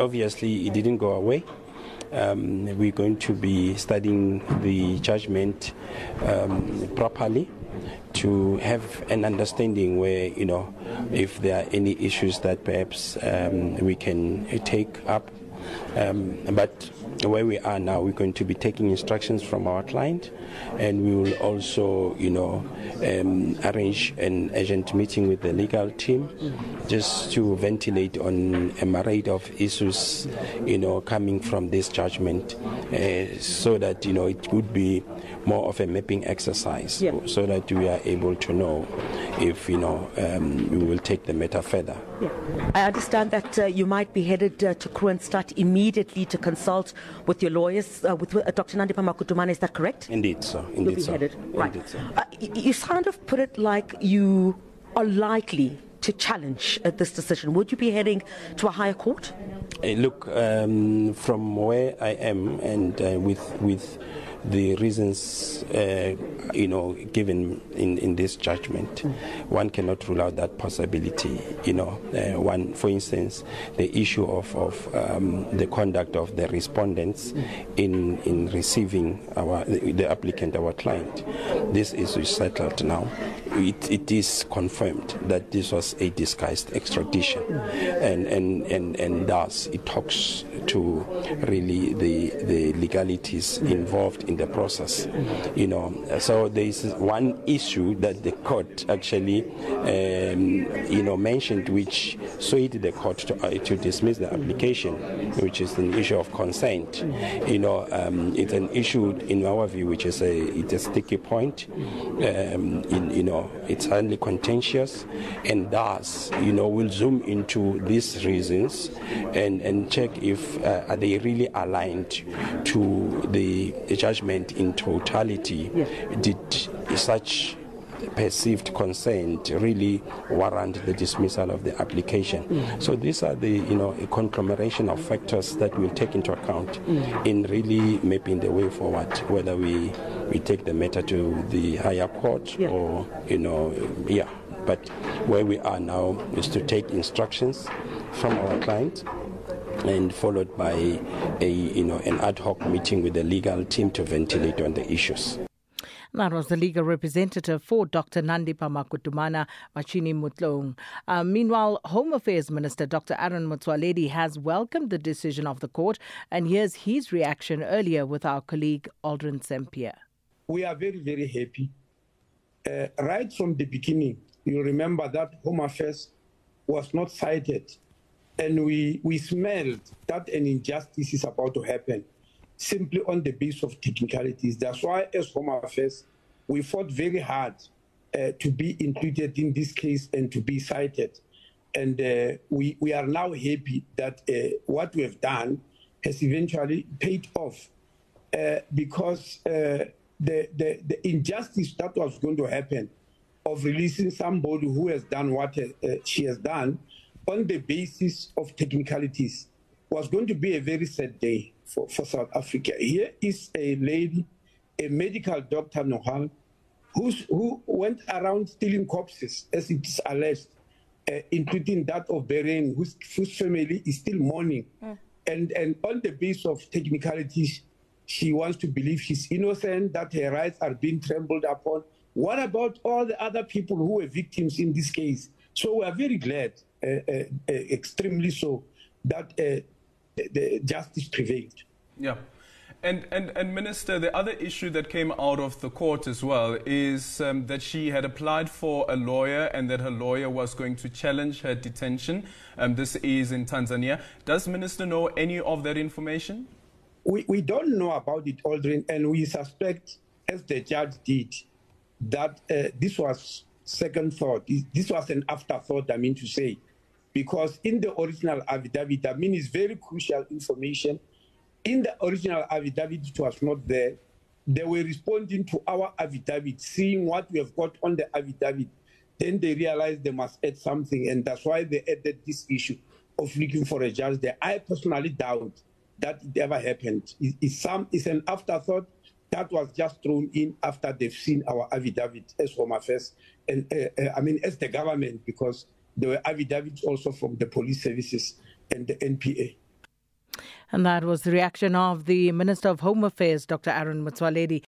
obviously, it didn't go away. Um, we're going to be studying the judgment um, properly to have an understanding where you know if there are any issues that perhaps um, we can take up um, but where we are now, we're going to be taking instructions from our client, and we will also, you know, um, arrange an urgent meeting with the legal team, just to ventilate on a myriad of issues, you know, coming from this judgment, uh, so that you know it would be more of a mapping exercise, Yeah. so that we are able to know if you know um, we will take the matter further. Yeah. I understand that uh, you might be headed uh, to Kroonstad immediately to consult with your lawyers, uh, with uh, Dr. Nandipha Makutumana. Is that correct? Indeed, so. You'll Indeed, be so. Right. Indeed, so. Uh, you kind of put it like you are likely to challenge uh, this decision. Would you be heading to a higher court? Uh, look, um, from where I am and uh, with with the reasons uh, you know given in, in this judgment, one cannot rule out that possibility. You know, uh, one, for instance, the issue of of um, the conduct of the respondents in in receiving our the, the applicant, our client. This is settled now. It, it is confirmed that this was a disguised extradition, and and and and thus it talks to really the the legalities involved in the process. You know, so there is one issue that the court actually, um, you know, mentioned, which swayed the court to, uh, to dismiss the application, which is an issue of consent. You know, um, it's an issue in our view, which is a it's a sticky point. Um, in, you know, it's highly contentious, and thus, you know, we'll zoom into these reasons and and check if uh, are they really aligned to the judgment in totality. Yeah. Did such perceived consent really warrant the dismissal of the application. Mm. So these are the you know a conglomeration of factors that we'll take into account in really mapping the way forward, whether we we take the matter to the higher court Yeah. or you know yeah. But where we are now is to take instructions from our client and followed by a you know an ad hoc meeting with the legal team to ventilate on the issues. That was the legal representative for Dr. Nandipha Makutumana Machini Mutlong. Uh, meanwhile, Home Affairs Minister Dr. Aaron Motsoaledi has welcomed the decision of the court, and here's his reaction earlier with our colleague Aldrin Sempier. we are very, very happy. Uh, right from the beginning, you remember that Home Affairs was not cited, and we, we smelled that an injustice is about to happen simply on the basis of technicalities. That's why, as Home Affairs, we fought very hard uh, to be included in this case and to be cited. And uh, we, we are now happy that uh, what we have done has eventually paid off uh, because uh, the, the, the injustice that was going to happen of releasing somebody who has done what uh, she has done on the basis of technicalities was going to be a very sad day for, for South Africa. Here is a lady, a medical doctor, Nohal, who's, who went around stealing corpses, as it is alleged, uh, including that of Beren, whose, whose family is still mourning. And, and on the basis of technicalities, she wants to believe she's innocent, that her rights are being trampled upon. What about all the other people who were victims in this case? So we are very glad, extremely so, that uh, the, the justice prevailed. Yeah. And, and, and, Minister, the other issue that came out of the court as well is um, that she had applied for a lawyer and that her lawyer was going to challenge her detention. Um, this is in Tanzania. Does Minister know any of that information? We, we don't know about it, Aldrin, and we suspect, as the judge did, that uh, this was second thought. This was an afterthought, I mean to say, because in the original affidavit, I mean, it's very crucial information. In the original affidavit, it was not there. They were responding to our affidavit, seeing what we have got on the affidavit. Then they realized they must add something, and that's why they added this issue of looking for a judge there. I personally doubt that it ever happened. It, it's, some, it's an afterthought that was just thrown in after they've seen our affidavit as Home Affairs, and uh, uh, I mean as the government, because there were affidavits also from the police services and the NPA. And that was the reaction of the Minister of Home Affairs, Dr. Aaron Motsoaledi.